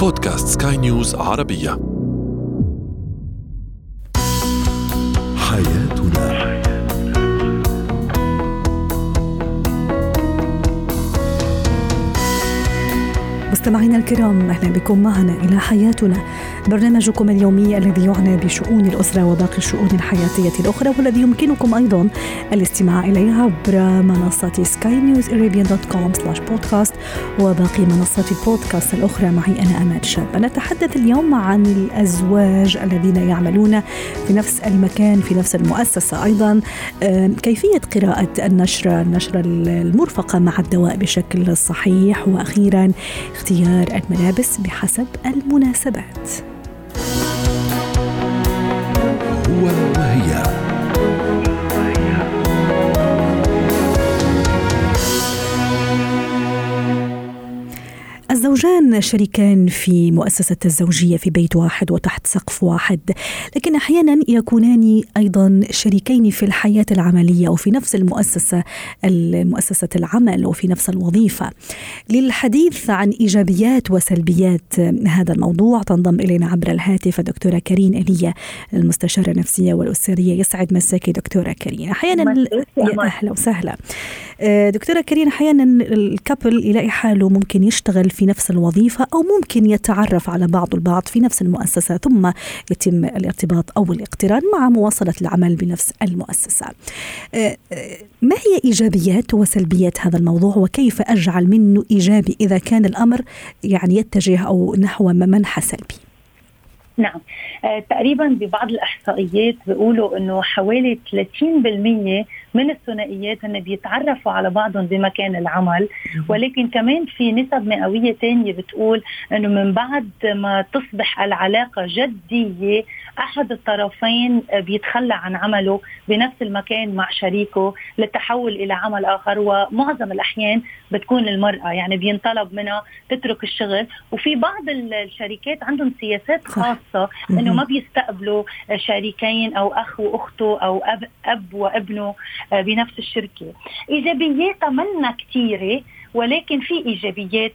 بودكاست سكاي نيوز عربية. حياتنا. مستمعينا الكرام أهلا بكم معنا إلى حياتنا. برنامجكم اليومي الذي يعنى بشؤون الأسرة وباقي الشؤون الحياتية الأخرى والذي يمكنكم أيضا الاستماع اليه عبر منصة سكاي نيوز dot com slash podcast وباقي منصات البودكاست الأخرى. معي أنا امال شاب. نتحدث اليوم عن الأزواج الذين يعملون في نفس المكان في نفس المؤسسة. أيضا كيفية قراءة النشره النشره المرفقة مع الدواء بشكل صحيح؟ وأخيرا اختيار الملابس بحسب المناسبات. وهي الزوجان شريكان في مؤسسة الزوجية في بيت واحد وتحت سقف واحد. لكن أحيانا يكونان أيضا شريكين في الحياة العملية وفي نفس المؤسسة مؤسسة العمل وفي نفس الوظيفة. للحديث عن إيجابيات وسلبيات هذا الموضوع تنضم إلينا عبر الهاتف الدكتورة كريم إلية المستشارة النفسية والأسرية. يسعد مساكي دكتورة كريم. أحيانا يا أهلا وسهلا. دكتورة كريم أحيانا الكابل يلاقي حاله ممكن يشتغل في نفس الوظيفة أو ممكن يتعرف على بعض البعض في نفس المؤسسة ثم يتم الارتباط أو الاقتران مع مواصلة العمل بنفس المؤسسة. ما هي إيجابيات وسلبيات هذا الموضوع؟ وكيف أجعل منه إيجابي إذا كان الأمر يعني يتجه أو نحو منحى سلبي؟ نعم. آه تقريبا ببعض الأحصائيات بيقولوا إنه حوالي 30% من الثنائيات هن بيتعرفوا على بعضهم بمكان العمل. ولكن كمان في نسب مئوية ثانية بتقول إنه من بعد ما تصبح العلاقة جدية أحد الطرفين بيتخلى عن عمله بنفس المكان مع شريكه للتحول إلى عمل آخر. ومعظم الأحيان بتكون المراه يعني بينطلب منها تترك الشغل. وفي بعض الشركات عندهم سياسات خاصة إنه ما بيستقبلوا شريكين أو أخ وأخته أو اب أب وابنه. بنفس الشركة. ايجابياتها منا كثيره ولكن في إيجابيات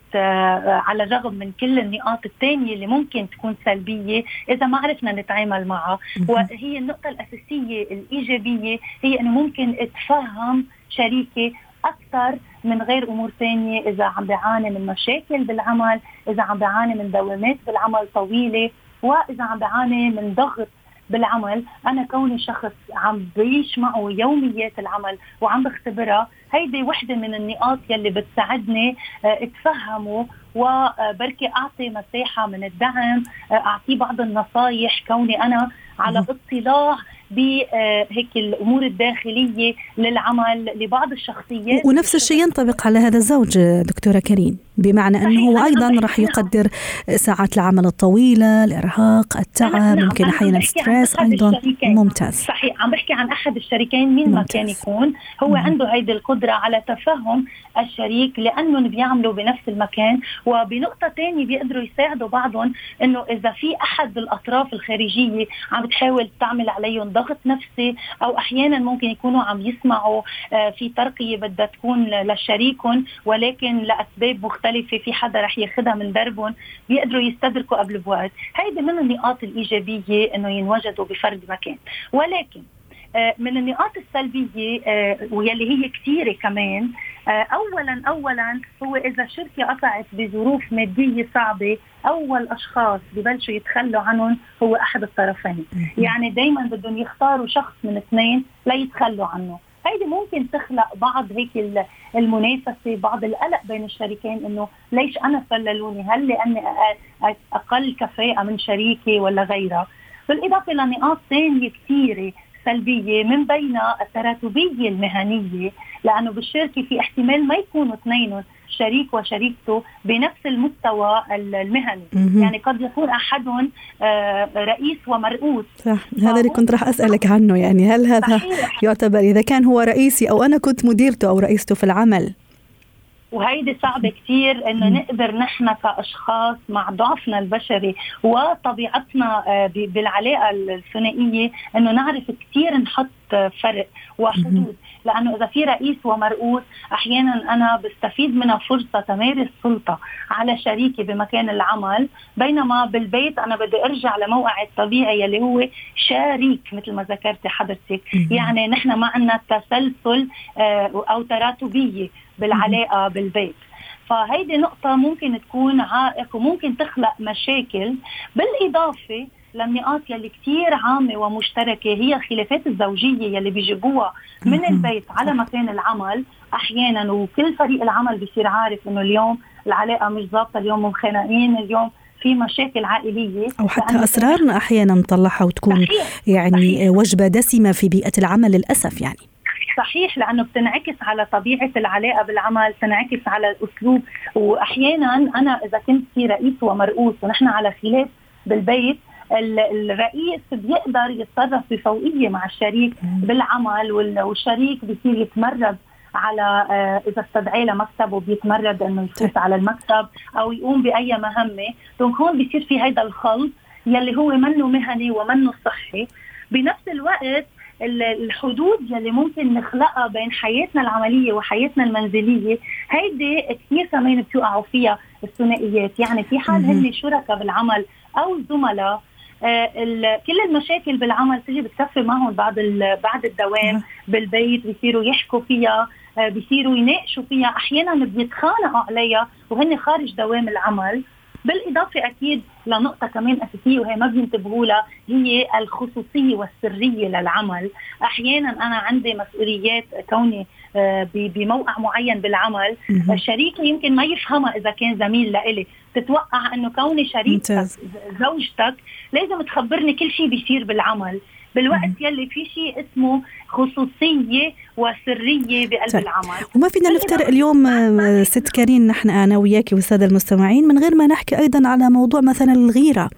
على الرغم من كل النقاط الثانية اللي ممكن تكون سلبية إذا ما عرفنا نتعامل معها. وهي النقطة الأساسية الإيجابية هي إنه ممكن اتفهم شريكي أكثر من غير أمور ثانية إذا عم بيعاني من مشاكل بالعمل إذا عم بيعاني من دوامات بالعمل طويلة وإذا عم بيعاني من ضغط بالعمل. أنا كوني شخص عم بعيش معه يوميات العمل وعم بختبرها هيدي وحدة من النقاط يلي بتساعدني أتفهمه وبركي أعطي مساحة من الدعم أعطيه بعض النصائح كوني أنا على اطلاع بهيك الأمور الداخلية للعمل لبعض الشخصيات. ونفس الشيء ينطبق على هذا الزوج دكتورة كريم بمعنى أنه هو أيضا راح يقدر ساعات العمل الطويلة الإرهاق التعب ممكن أحيانا ستريس أيضا ممتاز. صحيح عم بحكي عن أحد الشريكين مين ما كان يكون. هو مم. عنده هيدي القدرة على تفهم الشريك لأنهم بيعملوا بنفس المكان وبنقطة ثانية بيقدروا يساعدوا بعضهم إنه إذا في أحد الأطراف الخارجية عم بتحاول تعمل عليهم ضغط نفسي أو أحيانا ممكن يكونوا عم يسمعوا في ترقية بدها تكون لشريكهم ولكن لأسباب مختلفة في حدا رح ياخذها من دربهم بيقدروا يستدركوا قبل بوقت. هيدي من النقاط الإيجابية إنه ينوجدوا بفرد مكان. ولكن من النقاط السلبية واللي هي كثيرة كمان اولا اولا هو إذا شركه قطعت بظروف مادية صعبة أول أشخاص ببلشوا يتخلوا عنهم هو أحد الطرفين. يعني دائما بدهم يختاروا شخص من اثنين ليتخلوا عنه. هيدي ممكن تخلق بعض هيك المنافسة بعض القلق بين الشريكين إنه ليش أنا فللوني هل لأني أقل كفاءة من شريكي ولا غيرها؟ بالإضافة لنقاط ثانية كثيرة سلبية من بينها التراتبية المهنية لأنه بالشركة في احتمال ما يكونوا اثنينهم شريك وشريكته بنفس المستوى المهني. يعني قد يكون أحدهم رئيس ومرؤوس. صح هذا اللي كنت راح أسألك عنه يعني هل هذا صحيح. يعتبر إذا كان هو رئيسي أو أنا كنت مديرته أو رئيسته في العمل؟ وهيدي صعبة كثير إنه نقدر نحن كأشخاص مع ضعفنا البشري وطبيعتنا بالعلاقة الثنائية إنه نعرف كثير نحط فرق وحدود. لأنه إذا في رئيس ومرؤوس أحيانا أنا بستفيد منها فرصة تمارس سلطة على شريكي بمكان العمل. بينما بالبيت أنا بدي أرجع لموقعي الطبيعي يلي هو شريك مثل ما ذكرتي حضرتك. يعني نحن ما عندنا تسلسل آه، أو تراتبية. بالعلاقة بالبيت. فهيدي نقطة ممكن تكون عائق وممكن تخلق مشاكل. بالإضافة للنقاط يلي كثير عامة ومشتركة هي الخلافات الزوجية يلي بيجيبوها من البيت على مكان العمل. أحيانا وكل فريق العمل بيصير عارف إنه اليوم العلاقة مش ظابطة اليوم مخانقين اليوم في مشاكل عائلية. أو حتى أسرارنا أحيانا نطلعها وتكون صحيح. يعني صحيح. وجبة دسمة في بيئة العمل للأسف يعني. صحيح لأنه بتنعكس على طبيعة العلاقة بالعمل بتنعكس على الأسلوب. واحيانا أنا إذا كنت في رئيس ومرؤوس ونحن على خلاف بالبيت الرئيس بيقدر يتصرف بفوقية مع الشريك بالعمل والشريك بيصير يتمرد على آه، إذا استدعي لمكتب وبيتمرد إنه يفوت على المكتب أو يقوم بأي مهمة، دونك هون بيصير في هيدا الخلط يلي هو منه مهني ومنه صحي، بنفس الوقت الحدود يلي ممكن نخلقها بين حياتنا العملية وحياتنا المنزلية هيدي كثير كمان بتوقعوا فيها الثنائيات. يعني في حال هن شركاء بالعمل أو زملاء آه كل المشاكل بالعمل تجي بتكفي معهم بعد بعد الدوام بالبيت بيصيروا يحكوا فيها آه بيصيروا يناقشوا فيها. أحيانا بيتخانقوا عليها وهن خارج دوام العمل. بالإضافة أكيد لنقطة كمان أساسية وهي ما بينتبهوا لها هي الخصوصية والسرية للعمل، أحيانا أنا عندي مسؤوليات كوني آه، بموقع معين بالعمل. شريكي يمكن ما يفهمها إذا كان زميل لإلي. تتوقع إنه كوني شريكتك زوجتك لازم تخبرني كل شيء بيصير بالعمل. بالوقت يلي في شيء اسمه خصوصية وسرية بقلب طيب. العمل. وما فينا نفترق اليوم آه، ست كارين نحن أنا وياك والساده المستمعين. من غير ما نحكي أيضا على موضوع مثلا الغيرة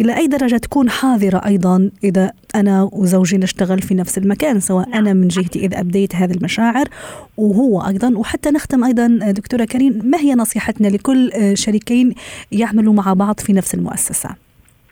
إلى أي درجة تكون حاضرة أيضا إذا أنا وزوجي نشتغل في نفس المكان سواء نعم. أنا من جهتي إذا أبديت هذه المشاعر وهو أيضا. وحتى نختم أيضا آه، دكتورة كريم ما هي نصيحتنا لكل آه، شريكين يعملوا مع بعض في نفس المؤسسة؟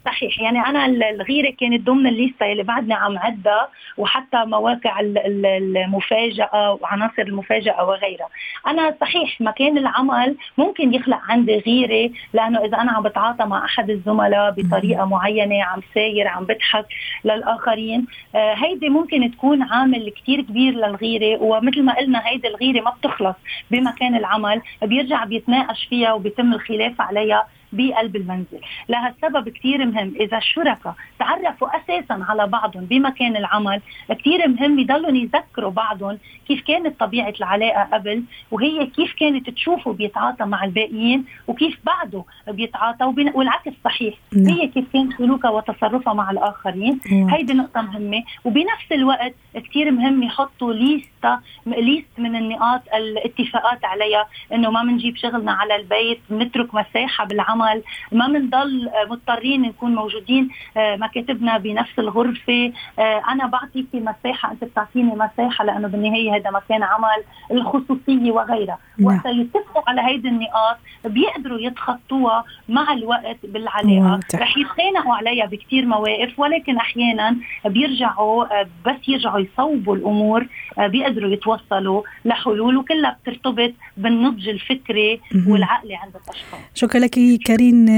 صحيح. يعني أنا الغيره كانت ضمن الليستة اللي بعدنا عم عدها وحتى مواقع المفاجأة وعناصر المفاجأة وغيرها. أنا صحيح مكان العمل ممكن يخلق عندي غيرة لأنه إذا أنا عم بتعاطى مع أحد الزملاء بطريقة معينة عم ساير عم بضحك للآخرين آه، هيدي ممكن تكون عامل كثير كبير للغيرة ومثل ما قلنا هيدي الغيرة ما بتخلص بمكان العمل بيرجع بيتناقش فيها وبيتم الخلاف عليها. بقلب المنزل. لهالسبب كثير مهم. إذا الشركاء تعرفوا أساسا على بعضهم بمكان العمل كثير مهم يضلوا يذكروا بعضهم كيف كانت طبيعة العلاقة قبل وهي كيف كانت تشوفوا بيتعاطى مع الباقيين وكيف بعده بيتعاطى والعكس صحيح. نعم. هي كيف كان سلوكها وتصرفها مع الآخرين. نعم. هيدي نقطة مهمة. وبنفس الوقت كثير مهم يحطوا ليستا ليست من النقاط الاتفاقات عليها إنه ما بنجيب شغلنا على البيت بنترك مساحة بالعمل. ما بنضل مضطرين نكون موجودين آه، مكاتبنا بنفس الغرفة. آه، أنا بعطيكي مساحة أنت بتعطيني مساحة لأنه بالنهاية هذا مكان عمل الخصوصية وغيرها. نعم. وقت يتفقوا على هيدي النقاط بيقدروا يتخطوها مع الوقت بالعلاقة. رح يتخانقوا عليها بكثير مواقف ولكن أحيانا بيرجعوا آه، بس يرجعوا يصوبوا الأمور بيقدروا يتوصلوا لحلول وكلها بترتبط بالنضج الفكري والعقلي عند الأشخاص. شكرا لك كارين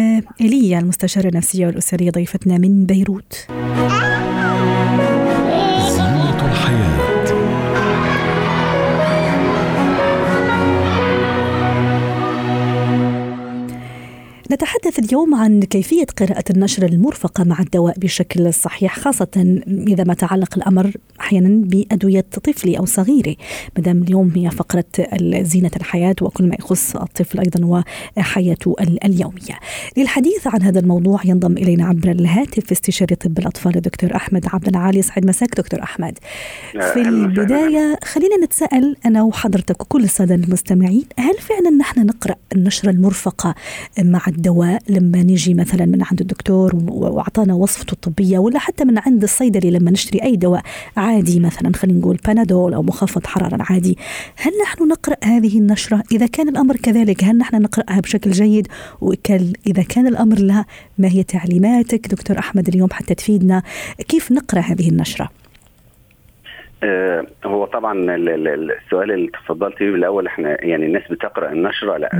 ايليا المستشارة النفسية والأسرية ضيفتنا من بيروت. نتحدث اليوم عن كيفية قراءة النشر المرفقة مع الدواء بشكل صحيح خاصة إذا ما تعلق الأمر أحيانا بأدوية طفلي أو صغيري مدام اليوم هي فقرة زينة الحياة وكل ما يخص الطفل أيضا وحياته اليومية. للحديث عن هذا الموضوع ينضم إلينا عبر الهاتف استشاري طب الأطفال الدكتور أحمد عبد العالي. سعد مساك دكتور أحمد. في البداية خلينا نتساءل أنا وحضرتك وكل السادة المستمعين هل فعلا نحن نقرأ النشرة المرفقة مع الدواء لما نجي مثلا من عند الدكتور وأعطانا وصفته الطبية ولا حتى من عند الصيدلي لما نشتري أي دواء عادي مثلا خلينا نقول بانادول أو مخفض حرارة عادي هل نحن نقرأ هذه النشرة؟ إذا كان الأمر كذلك هل نحن نقرأها بشكل جيد؟ إذا كان الأمر لا ما هي تعليماتك دكتور أحمد اليوم حتى تفيدنا؟ كيف نقرأ هذه النشرة؟ آه، هو طبعا السؤال اللي تفضلت فيه الأول إحنا يعني الناس بتقرأ النشرة لا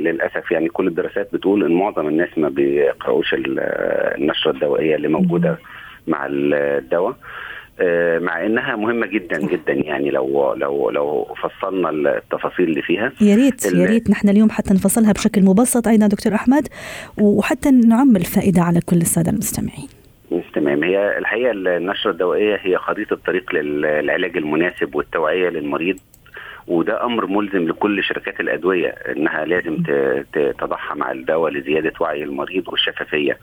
للأسف يعني كل الدراسات بتقول إن معظم الناس ما بيقرأوش النشرة الدوائية اللي موجودة مع الدواء. آه، مع إنها مهمة جدا جدا يعني لو لو لو فصلنا التفاصيل اللي فيها. يا ريت يا ريت نحن اليوم حتى نفصلها بشكل مبسط أيضا دكتور أحمد وحتى نعم الفائدة على كل السادة المستمعين. تمام. هي الحقيقة النشرة الدوائية هي خريطة طريق للعلاج المناسب والتوعية للمريض وده أمر ملزم لكل شركات الأدوية إنها لازم تضحى مع الدواء لزيادة وعي المريض والشفافية.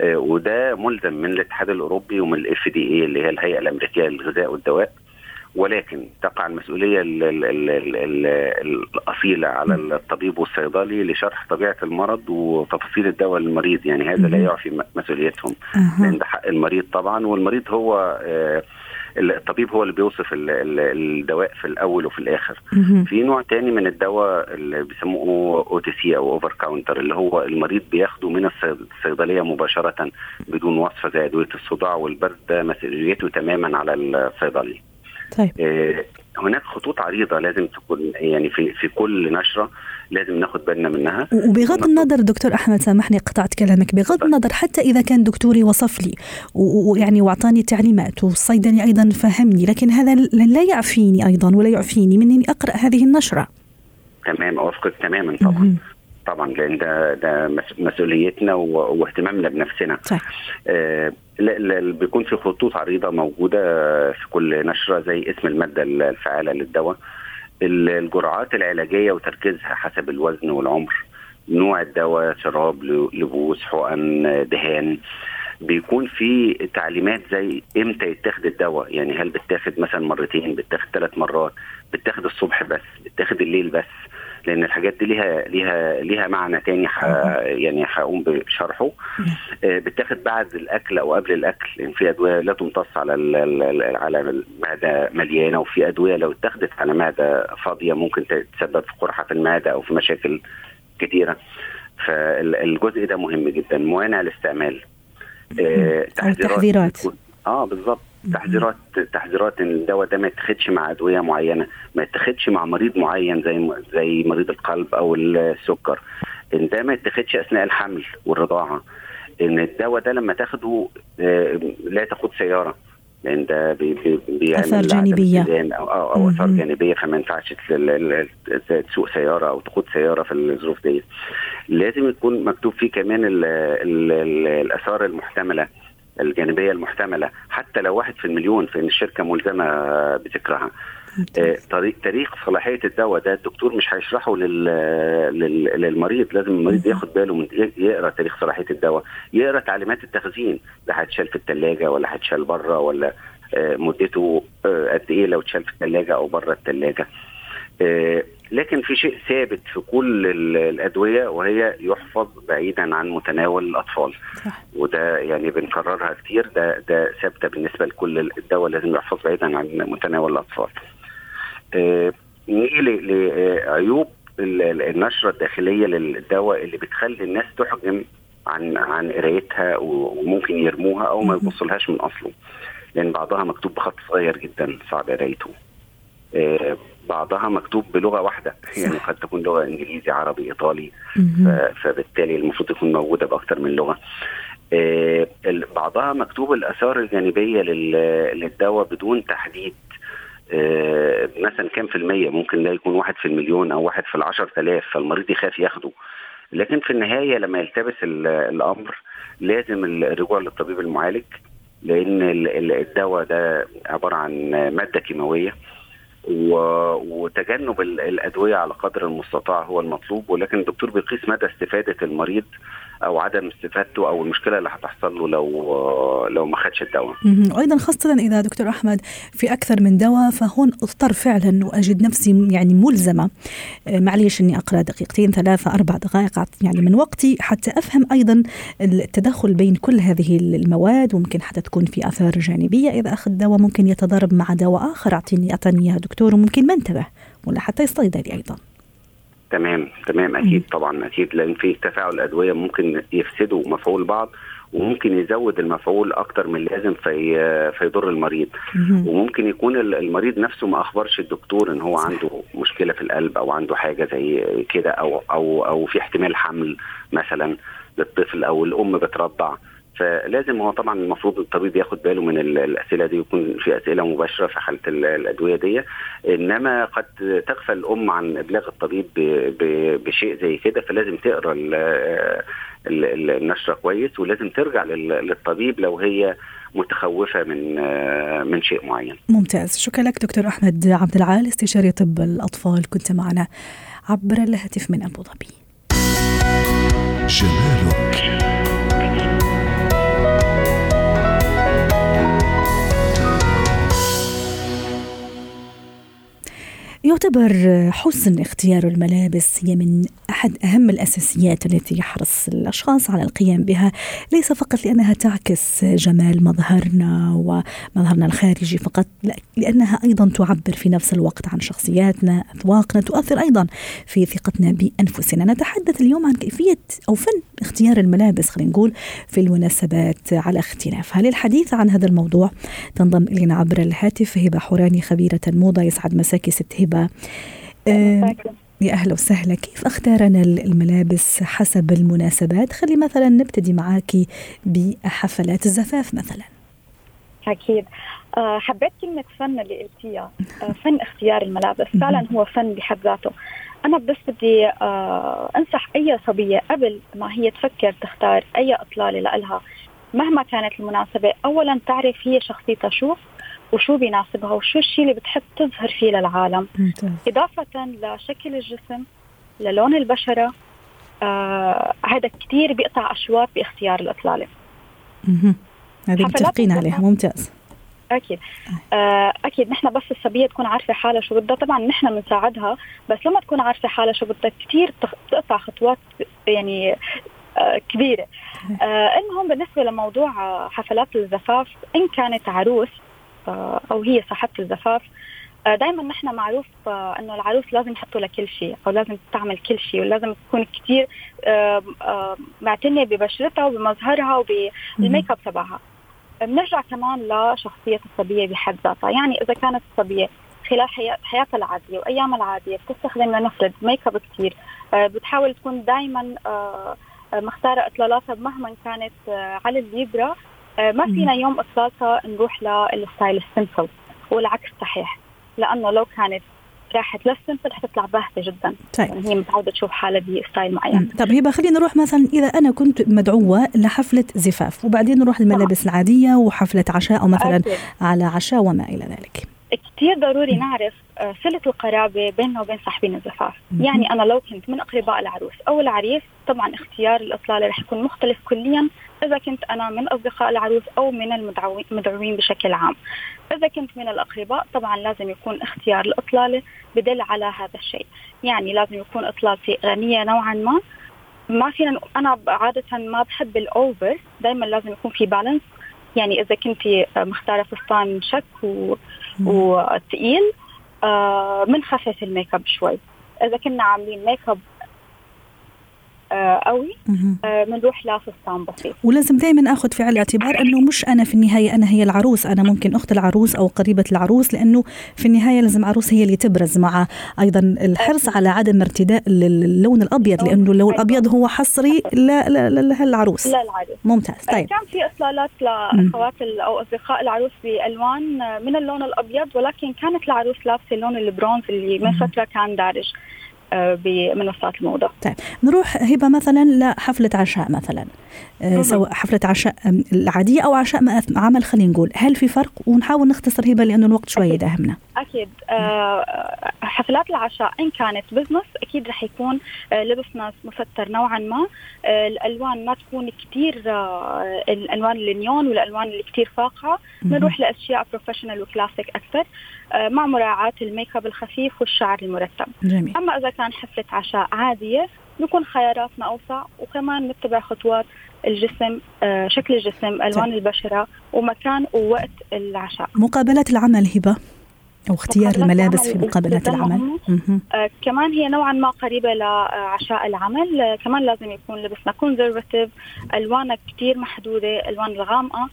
آه، وده ملزم من الاتحاد الأوروبي ومن الاف دي اي اللي هي الهيئة الأمريكية للغذاء والدواء. ولكن تقع المسؤولية الأصيلة على الطبيب والصيدلي لشرح طبيعة المرض وتفاصيل الدواء للمريض. يعني هذا لا يعفي مسؤوليتهم. لأن ده حق المريض طبعا والمريض هو آه الطبيب هو اللي بيوصف الدواء في الأول وفي الآخر. في نوع تاني من الدواء اللي بيسموه OTC أو over counter اللي هو المريض بياخده من الصيدلية مباشرة بدون وصفه زي أدوية الصداع والبرد ده مسؤوليته تماما على الصيدلي. طيب. آه هناك خطوط عريضة لازم تكون يعني في في كل نشرة لازم ناخد بالنا منها. وبغض النظر دكتور أحمد سامحني قطعت كلامك. بغض النظر حتى إذا كان دكتوري وصف لي ويعني وأعطاني تعليمات والصيدلي أيضا فهمني لكن هذا لا يعفيني أيضا ولا يعفيني من إني أقرأ هذه النشرة. تمام أوافقك تماما طبعا. طبعا لأن ده ده مسؤوليتنا واهتمامنا بنفسنا. صح. آه بيكون في خطوط عريضة موجودة في كل نشرة زي اسم المادة الفعاله للدواء. الجرعات العلاجية وتركيزها حسب الوزن والعمر نوع الدواء شراب لبوس حقن دهان. بيكون في تعليمات زي إمتى يتاخد الدواء يعني هل بتاخد مثلا مرتين بتاخد ثلاث مرات بتاخد الصبح بس بتاخد الليل بس. لأن الحاجات دي ليها ليها ليها معنى تاني ح يعني هقوم بشرحه. آه، بتاخد بعد الأكل أو قبل الأكل لأن في أدوية لا تمتص على على المعده مليانة وفي أدوية لو اتخذت على معدة فاضية ممكن تسبب في قرحة في المعدة أو في مشاكل كثيره فالجزء ده مهم جدا. موانع الاستعمال. آه تحذيرات آه بالظبط. تحذيرات تحذيرات إن الدواء ده ما يتاخدش مع أدوية معينة ما يتاخدش مع مريض معين زي زي مريض القلب أو السكر. إن ده ما يتاخدش أثناء الحمل والرضاعة. إن الدواء ده لما تاخده آه، لا تاخد سيارة لأن ده بي بيعمل اثار جانبية. أو أو, أو أثار جانبية فما ينفعش تسوق سيارة أو تاخد سيارة في الظروف دي لازم يكون مكتوب فيه كمان الآثار المحتملة. الجانبية المحتملة. حتى لو واحد في المليون فان الشركة ملزمة بذكرها. آه، طريق تاريخ صلاحية الدواء ده الدكتور مش هيشرحه لل... لل... للمريض. لازم المريض ياخد باله من يقرأ تاريخ صلاحية الدواء. يقرأ تعليمات التخزين. ده هيتشال في الثلاجه ولا هيتشال بره ولا آه، مدته آه، قد إيه لو اتشال في الثلاجه أو بره الثلاجه لكن في شيء ثابت في كل الأدوية وهي يحفظ بعيدا عن متناول الأطفال. صح. وده يعني بنكررها كتير. ده ده ثابتة بالنسبة لكل الدواء لازم يحفظ بعيدا عن متناول الأطفال. آه نيجي لعيوب النشرة الداخلية للدواء اللي بتخلي الناس تحجم عن عن قرايتها وممكن يرموها أو ما يبصلهاش من أصله. لأن بعضها مكتوب بخط صغير جدا صعب قرايته. آه بعضها مكتوب بلغة واحدة. يعني قد تكون لغة إنجليزي عربي إيطالي. فبالتالي المفروض تكون موجودة باكثر من لغة. آه بعضها مكتوب الآثار الجانبية للدواء بدون تحديد آه مثلا كام في المية. ممكن ده يكون واحد في المليون أو واحد في العشر تلاف فالمريض يخاف ياخده. لكن في النهاية لما يلتبس الأمر لازم الرجوع للطبيب المعالج لأن الدواء ده عبارة عن مادة كيماوية. وتجنب الأدوية على قدر المستطاع هو المطلوب. ولكن الدكتور بيقيس مدى استفادة المريض أو عدم استفادته أو المشكلة اللي هتحصل له لو لو ما خدش الدواء. وأيضا خاصة إذا دكتور أحمد في أكثر من دواء فهون أضطر فعلا وأجد نفسي يعني ملزمة. آه، معليش إني أقرأ دقيقتين ثلاثة أربع دقائق يعني من وقتي حتى أفهم أيضا التداخل بين كل هذه المواد. وممكن حتى تكون في آثار جانبية. إذا أخذ دواء ممكن يتضارب مع دواء آخر. اعطيني أعطاني اياه دكتور وممكن ما انتبه ولا حتى الصيدلي أيضا. تمام تمام أكيد طبعا أكيد لأن في تفاعل أدوية ممكن يفسدوا مفعول بعض وممكن يزود المفعول أكتر من اللازم في فيضر المريض. وممكن يكون ال- المريض نفسه ما أخبرش الدكتور إن هو عنده مشكلة في القلب أو عنده حاجة زي كده أو أو أو في احتمال حمل مثلا للطفل أو الأم بترضع. فلازم هو طبعا المفروض الطبيب ياخد باله من ال- الأسئلة دي ويكون في أسئلة مباشرة في حالة ال- الأدوية دي. إنما قد تغفل الأم عن إبلاغ الطبيب ب- ب- بشيء زي كده فلازم تقرأ ال- ال- ال- النشرة كويس ولازم ترجع لل- للطبيب لو هي متخوفة من من شيء معين. ممتاز. شكرا لك دكتور أحمد عبد العال استشاري طب الأطفال. كنت معنا عبر الهاتف من أبو ظبي. جمالك يعتبر حسن اختيار الملابس هي من أحد أهم الأساسيات التي يحرص الأشخاص على القيام بها ليس فقط لأنها تعكس جمال مظهرنا ومظهرنا الخارجي فقط لا لأنها أيضا تعبر في نفس الوقت عن شخصياتنا أذواقنا تؤثر أيضا في ثقتنا بأنفسنا. نتحدث اليوم عن كيفية أو فن اختيار الملابس خلينا نقول في المناسبات على اختلافها للحديث عن هذا الموضوع تنضم إلينا عبر الهاتف؟ هبة حوراني خبيرة الموضه يسعد مساكي ست هبة. آه، يا أهلا وسهلا. كيف اختارنا الملابس حسب المناسبات؟ خلي مثلا نبتدي معاكي بحفلات الزفاف مثلا. أكيد. آه، حبيت كلمة فن اللي قلتيها آه، فن اختيار الملابس. فعلا هو فن بحد ذاته. أنا بس بدي آه، أنصح أي صبية قبل ما هي تفكر تختار أي إطلالة لإلها مهما كانت المناسبة. أولا تعرف هي شخصيتها شو وشو بيناسبها وشو الشيء اللي بتحب تظهر فيه للعالم. ممتاز. إضافة لشكل الجسم للون البشرة آه هذا كتير بيقطع أشواط باختيار الإطلالة. هذه متفقين. عليها. ممتاز. أكيد. آه أكيد. نحن بس الصبية تكون عارفة حالها شو بدها. طبعا نحن بنساعدها بس لما تكون عارفة حالها شو بدها كثير تقطع خطوات يعني آه كبيرة. آه المهم بالنسبة لموضوع حفلات الزفاف إن كانت عروس أو هي صاحبة الزفاف. آه دائما نحن معروف آه إنه العروس لازم يحطوا لها كل شيء أو لازم تعمل كل شيء ولازم تكون كثير آه آه معتنية ببشرتها وبمظهرها وبال make up تبعها. بنرجع كمان لشخصية الصبية بحد ذاتها. يعني إذا كانت الصبية خلال حياتها العادية وأيامها العادية بتستخدم لنفرض make up كثير آه، بتحاول تكون دائما مختارة إطلالاتها مهما كانت آه، على الليبرا آه، ما فينا يوم إطلالتها نروح لل style ال simple والعكس صحيح لأنه لو كانت راحت للسمبل حتطلع باهتة جدا. طيب. يعني هي متعودة تشوف حالها بستايل معين. طب هبه خلينا نروح مثلا إذا أنا كنت مدعوة لحفلة زفاف وبعدين نروح الملابس العادية وحفلة عشاء أو مثلا أكيد. على عشاء وما إلى ذلك. كثير ضروري نعرف آه، صلة القرابة بيننا وبين صاحبين الزفاف. مهم. يعني أنا لو كنت من أقرباء العروس أو العريس طبعا اختيار الإطلالة رح يكون مختلف كليا إذا كنت أنا من أصدقاء العروس أو من المدعوين بشكل عام. إذا كنت من الأقرباء طبعا لازم يكون اختيار الإطلالة بدل على هذا الشيء. يعني لازم يكون إطلالتي غنية نوعا ما. ما فينا أنا عادة ما بحب ال over دائما لازم يكون في balance يعني إذا كنت مختارة فستان شك و... وثقيل آه بنخفف ال make up شوي. إذا كنا عاملين make up آه قوي. مهم. آه بنروح لفستان بسيط. ولازم دائما آخذ في الاعتبار أنه مش أنا في النهاية أنا هي العروس. أنا ممكن أخت العروس أو قريبة العروس لأنه في النهاية لازم عروس هي اللي تبرز مع أيضا الحرص على عدم ارتداء اللون الأبيض لأنه اللون الأبيض هو حصري لا لا للعروس لا العروس. ممتاز. آه طيب. كان في إطلالات لاخوات أو أصدقاء العروس بألوان آه، من اللون الأبيض ولكن كانت العروس لابسة اللون البرونز اللي من فترة كان دارج. آه بمنصات الموضة. طيب نروح هبة مثلا لحفلة عشاء مثلا. آه. سواء حفلة عشاء آم، العادية أو عشاء عمل خلينا نقول. هل في فرق؟ ونحاول نختصر هبة لأنه الوقت شوي يداهمنا. أكيد. آه، حفلات العشاء إن كانت business أكيد رح يكون آه، لبسنا مستر نوعا ما. آه، الألوان ما تكون كثير الالوان النيون والألوان اللي كثير فاقعة. نروح لأشياء professional و classic أكثر. آه، مع مراعاة ال make up الخفيف والشعر المرتب. جميل. أما إذا كان حفلة عشاء عادية بيكون خياراتنا أوسع وكمان نتبع خطوات الجسم آه، شكل الجسم ألوان البشرة ومكان ووقت العشاء. مقابلات العمل هبة أو اختيار الملابس في مقابلات العمل. آه كمان هي نوعا ما قريبة لعشاء العمل. آه كمان لازم يكون لبسنا كونزرفتيف ألوانها كتير محدودة ألوان الغامقة. آه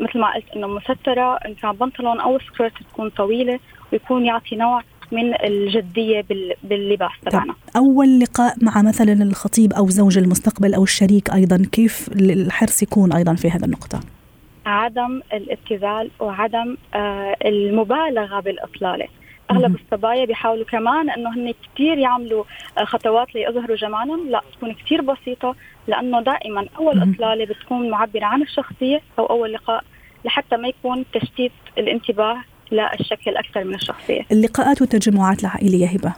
مثل ما قلت إنه مسترة إن كان بنطلون أو سكرت تكون طويلة ويكون يعطي نوع من الجدية باللباس تبعنا. أول لقاء مع مثلا الخطيب أو زوج المستقبل أو الشريك أيضا كيف الحرص يكون أيضا في هذه النقطة؟ عدم الابتذال وعدم آه المبالغة بالإطلالة. اغلب الصبايا بيحاولوا كمان إنه هن كثير يعملوا آه، خطوات ليظهروا جمالهم. لا تكون كثير بسيطة لأنه دائما أول أطلالة بتكون معبرة عن الشخصية أو أول لقاء لحتى ما يكون تشتيت الانتباه للشكل أكثر من الشخصية. اللقاءات والتجمعات العائلية هبة؟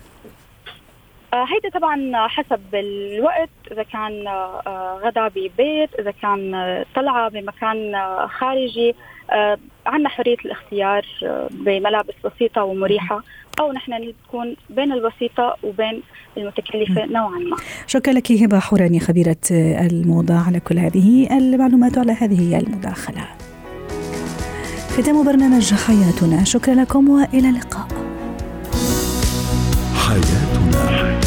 آه هيدا طبعا حسب الوقت. إذا كان آه غدا ببيت إذا كان آه طلعة بمكان خارجي عندنا حرية الاختيار آه بملابس بسيطة ومريحة أو نحن نكون بين البسيطة وبين المتكلفة نوعا ما. شكرا لك هبة حوراني خبيرة الموضة على كل هذه المعلومات وعلى هذه المداخلة. ختام برنامج حياتنا شكرا لكم وإلى اللقاء. حياتنا